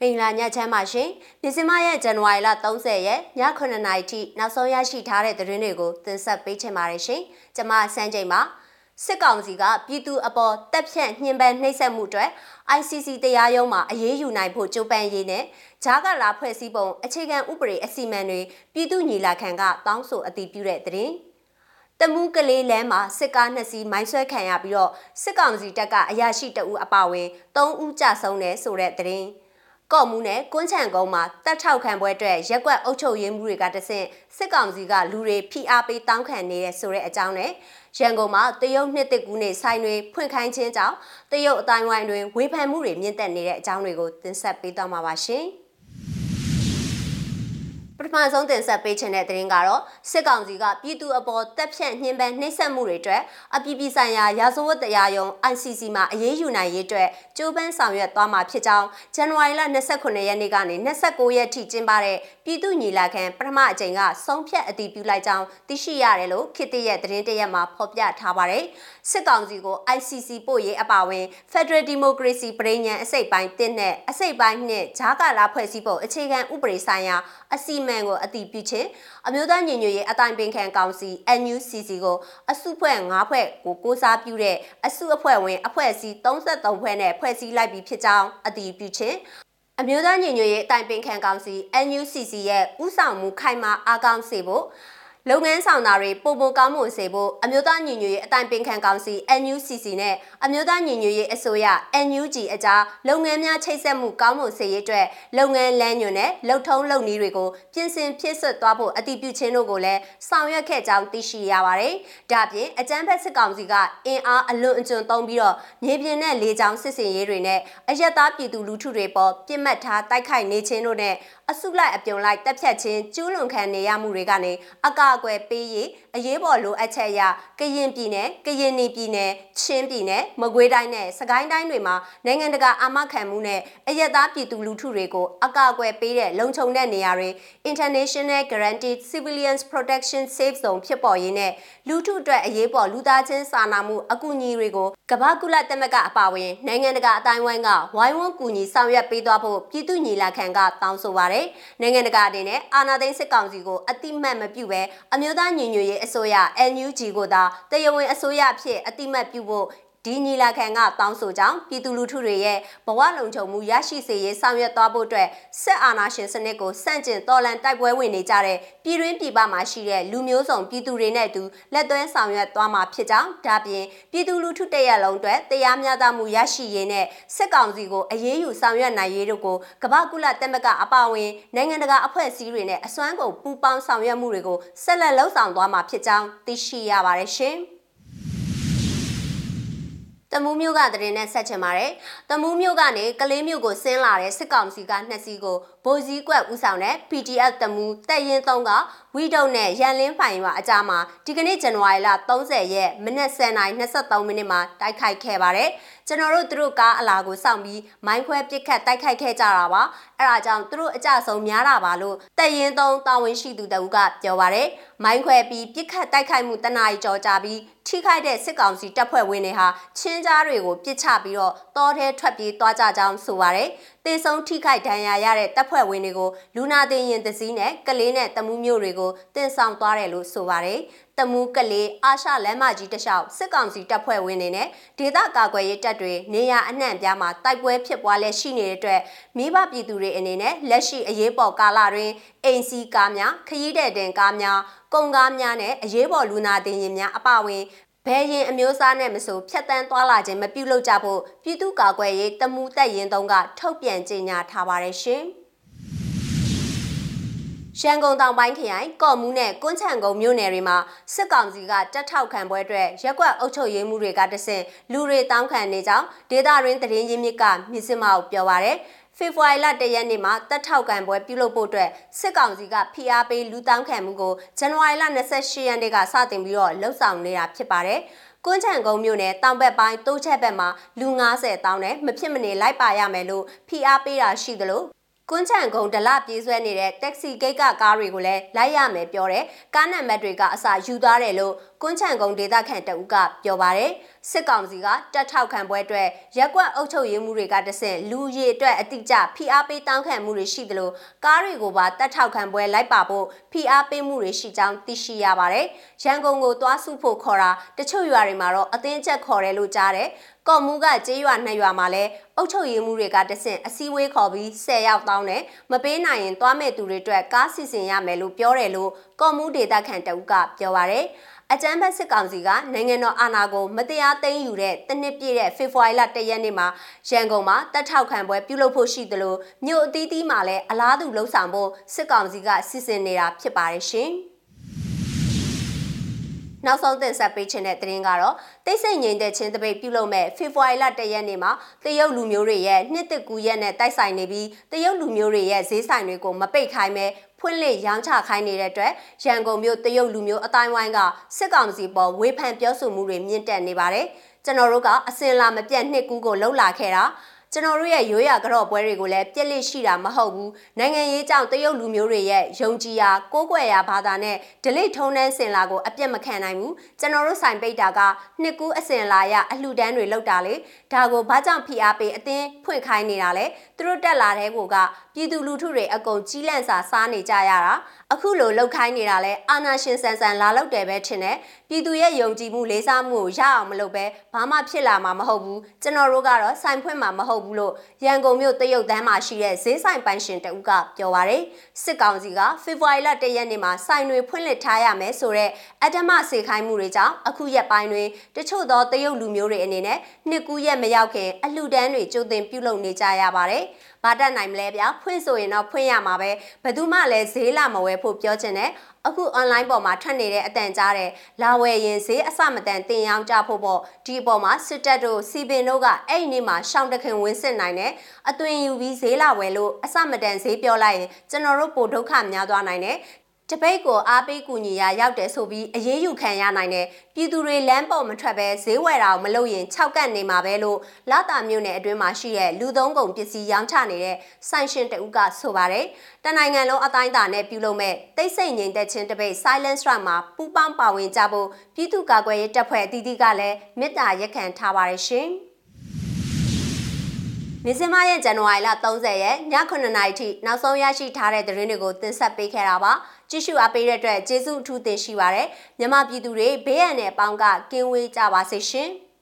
မင်္ဂလာညချမ်းပါရှင်။ဒီဇင်ဘာရဲ့ဇန်နဝါရီလ30ရက်ည9:00နာရီထိနောက်ဆုံးရရှိထားတဲ့သတင်းတွေကိုတင်ဆက်ပေးချင်ပါတယ်ရှင်။ကျွန်မစန်းချိန်ပါစစ်ကောင်စီကပြည်သူအပေါ်တပ်ဖြန့်ညှဉ်းပန်းနှိပ်စက်မှုတွေ ICC တရားရုံးမှာအရေးယူနိုင်ဖို့ကြိုးပမ်းရေးနဲ့ဂျားကလာဖွဲ့စည်းပုံအခြေခံဥပဒေအစီအမံတွေပြည်သူညီလာခံကတောင်းဆိုအတည်ပြုတဲ့သတင်း။တမူးကလေးလမ်းမှာစစ်ကားနှစ်စီးမိုင်းဆွဲခံရပြီးတော့စစ်ကောင်စီတပ်ကအရာရှိတအူအပါဝင်3ဦးကြဆုံးတယ်ဆိုတဲ့သတင်း။ ကော့မှုနဲ့ကွန်းချံကုန်းမှာတပ်ထောက်ခံပွဲအတွက်ရက်ကွက်အုပ်ချုပ်ရေးမှုတွေကတဆင့်စစ်ကောင်စီကလူတွေဖိအားပေးတောင်းခံနေတဲ့ဆိုတဲ့အကြောင်းနဲ့ရန်ကုန်မှာတရုတ်နှစ်တကူနဲ့ဆိုင်တွေဖွင့်ခိုင်းခြင်းကြောင့်တရုတ်အတိုင်းဝိုင်းတွင်ဝေဖန်မှုတွေမြင့်တက်နေတဲ့အကြောင်းတွေကိုတင်ဆက်ပေးသွားမှာပါရှင်။ပ ထမဆုံးတင်ဆက်ပေးချင်တဲ့သတင်းကတော့စစ်ကောင်စီကပြည်သူအပေါ်တပ်ဖြန့်ညှဉ်းပန်းနှိပ်စက်မှုတွေအတွက်အပြည်ပြည်ဆိုင်ရာရာဇဝတ်တရားရုံး ICC မှာအရေးယူနိုင်ရေးအတွက်ကြိုးပမ်းဆောင်ရွက်သွားမှာဖြစ်ကြောင်းဇန်နဝါရီလ29ရက်နေ့ကနေ29ရက်ထိကျင်းပတဲ့ပြည်သူညီလာခံပထမအကြိမ်ကဆုံးဖြတ်အတည်ပြုလိုက်ကြောင်းသိရှိရတယ်လို့ခေတ္တရဲ့သတင်းတရက်မှာဖော်ပြထားပါတယ်။ စစ်ကောင်စီကို ICC ပို့ရေးအပါအဝင် Federal Democracy ပြည်ညံအစိတ်ပိုင်း1နဲ့အစိတ်ပိုင်း2ဂျားကာလာဖွဲ့စည်းပုံအခြေခံဥပဒေဆိုင်ရာအစီအမံကိုအတည်ပြုခြင်းအမျိုးသားညီညွတ်ရေးအတိုင်းပင်ခံကောင်စီ NUCC ကိုအစုဖွဲ့၅ဖွဲ့ကိုကိုစားပြုတဲ့အစုအဖွဲ့ဝင်အဖွဲ့အစည်း33ဖွဲ့နဲ့ဖွဲ့စည်းလိုက်ပြီးဖြစ်ကြောင်းအတည်ပြုခြင်းအမျိုးသားညီညွတ်ရေးအတိုင်းပင်ခံကောင်စီ NUCC ရဲ့ဥဆောင်မှုခိုင်မာအားကောင်းစေဖို့ လုပ်ငန်းဆောင်တာတွေပုံပုံကောင်းမွန်စေဖို့အမျိုးသားညီညွတ်ရေးအတိုင်းပင်ခံကောင်စီ NUCC နဲ့အမျိုးသားညီညွတ်ရေးအစိုးရ NUG အကြားလုပ်ငန်းများချိတ်ဆက်မှုကောင်းမွန်စေရေးအတွက်လုပ်ငန်းလမ်းညွှန်နဲ့လုပ်ထုံးလုပ်နည်းတွေကိုပြင်ဆင်ဖြစ်ဆွတ်သွားဖို့အတည်ပြုခြင်းတို့ကိုလည်းဆောင်ရွက်ခဲ့ကြောင်းသိရှိရပါတယ်။ဒါပြင်အကြမ်းဖက်စစ်ကောင်စီကအင်အားအလွန်အကျွံသုံးပြီးတော့မြေပြင်နဲ့လေကြောင်းစစ်စင်ရေးတွေနဲ့အရက်သားပြည်သူလူထုတွေပေါ်ပြစ်မှတ်ထားတိုက်ခိုက်နေခြင်းတို့နဲ့အစုလိုက်အပြုံလိုက်တပ်ဖြတ်ခြင်းကျူးလွန်ခံနေရမှုတွေကနေအကာအကွယ်ပေးရေး အရေးပေါ်လိုအပ်ချက်အရကရင်ပြည်နယ်ကရင်နီပြည်နယ်ချင်းပြည်နယ်မကွေးတိုင်းနဲ့စကိုင်းတိုင်းတွေမှာနိုင်ငံတကာအာမခံမှုနဲ့အရက်သားပြည်သူလူထုတွေကိုအကာအကွယ်ပေးတဲ့လုံခြုံတဲ့နေရာတွေ International Guaranteed Civilians Protection Safe Zone ဖြစ်ပေါ်ရေးနဲ့လူထုအတွက်အရေးပေါ်လူသားချင်းစာနာမှုအကူအညီတွေကိုကမ္ဘာကုလသမဂ္ဂအပါအဝင်နိုင်ငံတကာအတိုင်းဝိုင်းကဝိုင်းဝန်းကူညီဆောင်ရွက်ပေးသွားဖို့ပြည်သူညီလာခံကတောင်းဆိုပါတယ်။နိုင်ငံတကာအနေနဲ့အာဏာသိမ်းစစ်ကောင်စီကိုအတိမတ်မပြုဘဲအမျိုးသားညီညွတ်ရေးအစိုးရ NUG ကိုသာတရားဝင်အစိုးရဖြစ်အတိမတ်ပြုဖို့ ဒီညီလာခံကတောင်းဆိုကြောင်းပြည်သူလူထုတွေရဲ့ဘဝလုံခြုံမှုရရှိစေရေးဆောင်ရွက်သွားဖို့အတွက်စစ်အာဏာရှင်စနစ်ကိုစန့်ကျင်တော်လှန်တိုက်ပွဲဝင်နေကြတဲ့ပြည်တွင်းပြည်ပမှာရှိတဲ့လူမျိုးစုံပြည်သူတွေနဲ့အတူလက်သွဲဆောင်ရွက်သွားမှာဖြစ်ကြောင်းဒါပြင်ပြည်သူလူထုတရက်လုံးအတွက်တရားမျှတမှုရရှိရေးနဲ့စစ်ကောင်စီကိုအရေးယူဆောင်ရွက်နိုင်ရေးတို့ကိုကမ္ဘာကုလသမဂ္ဂအပါအဝင်နိုင်ငံတကာအဖွဲ့အစည်းတွေနဲ့အစွမ်းကုန်ပူးပေါင်းဆောင်ရွက်မှုတွေကိုဆက်လက်လှုပ်ဆောင်သွားမှာဖြစ်ကြောင်းသိရှိရပါတယ်ရှင်။ တမူးမြို့ကတရင်နဲ့ဆက်ချင်ပါတယ်။တမူးမြို့ကနေကလေးမြို့ကိုဆင်းလာတဲ့စစ်ကောင်စီကနှစ်စီးကိုဗိုလ်စည်းကွက်ဦးဆောင်တဲ့ PDF တမူးတပ်ရင်း3က ဝီဒုံနဲ့ရန်လင်းဖိုင်ရွာအကြားမှာဒီကနေ့ဇန်နဝါရီလ30ရက်မနက်10:23မိနစ်မှာတိုက်ခိုက်ခဲ့ပါတယ်။ကျွန်တော်တို့သူတို့ကားအလာကိုစောင့်ပြီးမိုင်းခွဲပစ်ခတ်တိုက်ခိုက်ခဲ့ကြတာပါ။အဲဒါကြောင့်သူတို့အကြဆုံးများတာပါလို့တပ်ရင်း3တာဝန်ရှိသူတဦးကပြောပါတယ်။မိုင်းခွဲပြီးပစ်ခတ်တိုက်ခိုက်မှုတနားရီကြော်ကြပြီးထိခိုက်တဲ့စစ်ကောင်စီတပ်ဖွဲ့ဝင်တွေဟာချင်းကြားတွေကိုပစ်ချပြီးတော့တောထဲထွက်ပြေးသွားကြကြောင်းဆိုပါတယ်။တေဆုံးထိခိုက်ဒဏ်ရာရတဲ့တပ်ဖွဲ့ဝင်တွေကိုလူနာတင်ရင်တစည်းနဲ့ကလေးနဲ့တမူးမျိုးတွေကိုတင်ဆောင်သွားတယ်လို့ဆိုပါတယ်။တမူးကလေးအာရှလမ်းမကြီးတလျှောက်စစ်ကောင်စီတပ်ဖွဲ့ဝင်တွေနဲ့ဒေသကာကွယ်ရေးတပ်တွေနေရာအနှံ့ပြားမှာတိုက်ပွဲဖြစ်ပွားလက်ရှိနေတဲ့အတွက်မိဘပြည်သူတွေအနေနဲ့လက်ရှိအရေးပေါ်ကာလတွင်အိမ်စီကားများခရီးတဲ့တင်ကားများကုန်ကားများနဲ့အရေးပေါ်လူနာတင်ယာဉ်များအပအဝင်ဘယ်ရင်အမျိုးသားနဲ့မဆိုဖြတ်တန်းသွားလာခြင်းမပြုလုပ်ကြဖို့ပြည်သူ့ကာကွယ်ရေးတမူတက်ရင်တုံးကထုတ်ပြန်ကြေညာထားပါတယ်ရှင်။ ရန်ကုန်တောင်ပိုင်းခရိုင်ကော့မူးနဲ့ကွန်းချံကုန်းမြို့နယ်တွေမှာစစ်ကောင်စီကတက်ထောက်ခံပွဲအတွက်ရက်ကွက်အုပ်ချုပ်ရေးမှုတွေကတဆင့်လူတွေတောင်းခံနေကြောင်းဒေသရင်းတရင်ရင်းမြစ်ကမြစ်စမကိုပြောပါရယ်ဖေဖော်ဝါရီလတရက်နေ့မှာတက်ထောက်ခံပွဲပြုလုပ်ဖို့အတွက်စစ်ကောင်စီကဖိအားပေးလူတောင်းခံမှုကိုဇန်နဝါရီလ28ရက်နေ့ကစတင်ပြီးတော့လှုပ်ဆောင်နေတာဖြစ်ပါတယ်။ကွန်းချံကုန်းမြို့နယ်တောင်ဘက်ပိုင်းတိုးချက်ဘက်မှာလူ90တောင်းနဲ့မဖြစ်မနေလိုက်ပါရမယ်လို့ဖိအားပေးတာရှိသလို ကွန်းချံကုန်းဒလပြေးဆွဲနေတဲ့တက္ကစီဂိတ်ကကားတွေကိုလည်းလိုက်ရမယ်ပြောတယ်။ကားနံပါတ်တွေကအစယူသွားတယ်လို့ကွန်းချန်ကုန်းဒေသခံတအုပ်ကပြောပါတယ် စစ်ကောင်စီကတက်ထောက်ခံပွဲအတွက်ရက်ကွက်အုပ်ချုပ်ရေးမှုတွေကတဆင့်လူရီအတွက်အတိအကျဖိအားပေးတောင်းခံမှုတွေရှိသလိုကားတွေကိုပါတက်ထောက်ခံပွဲလိုက်ပါဖို့ဖိအားပေးမှုတွေရှိကြောင်းသိရှိရပါတယ်ရန်ကုန်ကိုသွားစုဖို့ခေါ်တာတချို့ရွာတွေမှာတော့အသင်းချက်ခေါ်တယ်လို့ကြားတယ်ကော့မူကကျေးရွာနှစ်ရွာမှာလည်းအုပ်ချုပ်ရေးမှုတွေကတဆင့်အစည်းအဝေးခေါ်ပြီး10ရောက်တောင်းတယ်မပေးနိုင်ရင်သွားမဲ့သူတွေအတွက်ကားစီစဉ်ရမယ်လို့ပြောတယ်လို့ကော့မူဒေတာခန်တအုပ်ကပြောပါရယ် အကြမ်းဖက်စစ်ကောင်စီကနိုင်ငံတော်အာဏာကိုမတရားသိမ်းယူတဲ့တနစ်ပြည့်တဲ့ဖေဖော်ဝါရီလ၁ရက်နေ့မှာရန်ကုန်မှာတပ်ထောက်ခံပွဲပြုလုပ်ဖို့ရှိသလိုမြို့အသီးသီးမှာလည်းအလားတူလှုပ်ဆောင်ဖို့စစ်ကောင်စီကစီစဉ်နေတာဖြစ်ပါတယ်ရှင်။နောက်ဆုံးတင်ဆက်ပေးခြင်းတဲ့သတင်းကတော့တိတ်ဆိတ်ငြိမ်သက်ခြင်းတပိတ်ပြုလုပ်မဲ့ဖေဖော်ဝါရီလ၁ရက်နေ့မှာတရုတ်လူမျိုးတွေရဲ့နှစ်သက်ကူရက်နဲ့တိုက်ဆိုင်နေပြီးတရုတ်လူမျိုးတွေရဲ့ဈေးဆိုင်တွေကိုမပိတ်ခိုင်းပဲ ဖွင့်လှစ်ရောင်းချခိုင်းနေတဲ့အတွက်ရန်ကုန်မြို့တရုတ်လူမျိုးအတိုင်းဝိုင်းကစစ်ကောင်စီပေါ်ဝေဖန်ပြောဆိုမှုတွေမြင့်တက်နေပါတယ်ကျွန်တော်တို့ကအစင်လာမပြတ်နှစ်ကူးကိုလှုပ်လာခဲ့တာ ကျွန်တော်တို့ရဲ့ရိုးရာကြော့ပွဲတွေကိုလည်းပြက်လက်ရှိတာမဟုတ်ဘူးနိုင်ငံရေးကြောင့်တရုတ်လူမျိုးတွေရဲ့ယုံကြည်ရာကိုးကွယ်ရာဘာသာနဲ့ဒလိထုံးတန်းစင်လာကိုအပြတ်မခံနိုင်ဘူးကျွန်တော်တို့ဆိုင်ပိတ်တာကနှစ်ကူးအစင်လာရအလှူဒန်းတွေလောက်တာလေဒါကိုဘာကြောင့်ဖိအားပေးအတင်းဖွင့်ခိုင်းနေတာလဲသူတို့တက်လာတဲ့ကိုကပြည်သူလူထုတွေအကုန်ကြီးလန့်စာစားနေကြရတာ အခုလိုလောက်ခိုင်းနေတာလဲအာနာရှင်ဆန်ဆန်လာလောက်တယ်ပဲထင်တယ်ပြည်သူရဲ့ယုံကြည်မှုလေးစားမှုကိုရအောင်မလုပ်ပဲဘာမှဖြစ်လာမှာမဟုတ်ဘူးကျွန်တော်တို့ကတော့ဆိုင်ဖွင့်မှာမဟုတ်ဘူးလို့ရန်ကုန်မြို့တရုတ်တန်းမှာရှိတဲ့ဈေးဆိုင်ပိုင်ရှင်တဦးကပြောပါရယ်စစ်ကောင်စီကဖေဖော်ဝါရီလ၁ရက်နေ့မှာဆိုင်တွေဖွင့်လှစ်ထားရမယ်ဆိုတော့အတမစေခိုင်းမှုတွေကြောင့်အခုရက်ပိုင်းတွင်တချို့သောတရုတ်လူမျိုးတွေအနေနဲ့နှစ်ကူးရက်မရောက်ခင်အလှူဒန်းတွေကြိုတင်ပြုလုပ်နေကြရပါတယ် ဘာတတ်နိုင်မလဲဗျာဖွင့်ဆိုရင်တော့ဖွင့်ရမှာပဲဘယ်သူမှလည်းဈေးလာမဝယ်ဖို့ပြောချင်တယ်အခု online ပေါ်မှာထွက်နေတဲ့အတန်ကြားတဲ့လာဝယ်ရင်ဈေးအစမတန်တင်ရောင်းကြဖို့ပေါ့ဒီအပေါ်မှာစစ်တပ်တို့စီပင်တို့ကအဲ့ဒီနေ့မှာရှောင်းတခင်ဝင်စစ်နိုင်တယ်အသွင်ယူပြီးဈေးလာဝယ်လို့အစမတန်ဈေးပြောလိုက်ရင်ကျွန်တော်တို့ပိုဒုက္ခများသွားနိုင်တယ် တပိတ်ကိုအားပေးကူညီရရောက်တယ်ဆိုပြီးအရေးယူခံရနိုင်တယ်ပြည်သူတွေလမ်းပေါ်မထွက်ပဲဈေးဝယ်တာကိုမလုပ်ရင်၆ကတ်နေမှာပဲလို့လာတာမြို့နယ်အတွင်းမှာရှိတဲ့လူသုံးကုန်ပစ္စည်းရောင်းချနေတဲ့ဆိုင်ရှင်တဦးကဆိုပါတယ်တနိုင်ငံလုံးအတိုင်းအတာနဲ့ပြုလုပ်မဲ့တိတ်ဆိတ်ငြိမ်သက်ခြင်းတပိတ် Silence Rock မှာပူးပေါင်းပါဝင်ကြဖို့ပြည်သူ့ကာကွယ်ရေးတပ်ဖွဲ့အသီးသီးကလည်းမေတ္တာရက်ခံထားပါတယ်ရှင် မြစမရဲ့ဇန်နဝါရီလ30ရက်ည9:00နာရီထိနောက်ဆုံးရရှိထားတဲ့သတင်းတွေကိုတင်ဆက်ပေးခဲ့တာပါ။ကြည့်ရှုအားပေးတဲ့အတွက်ကျေးဇူးအထူးတင်ရှိပါတယ်မြမပြည်သူတွေဘေးရန်နဲ့အပေါင်းကကင်းဝေးကြပါစေရှင်။